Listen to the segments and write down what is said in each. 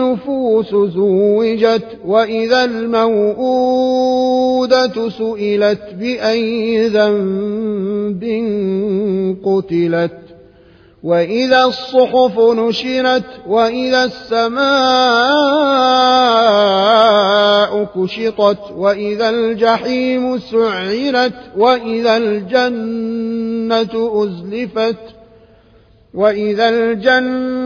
النفوس زوجت وإذا الموءودة سئلت بأي ذنب قتلت وإذا الصحف نشرت وإذا السماء كشطت وإذا الجحيم سعرت وإذا الجنة أزلفت وإذا الجنة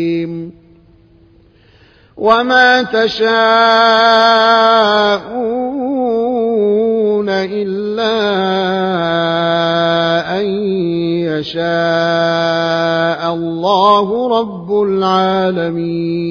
وما تشاءون إلا أن يشاء الله رب العالمين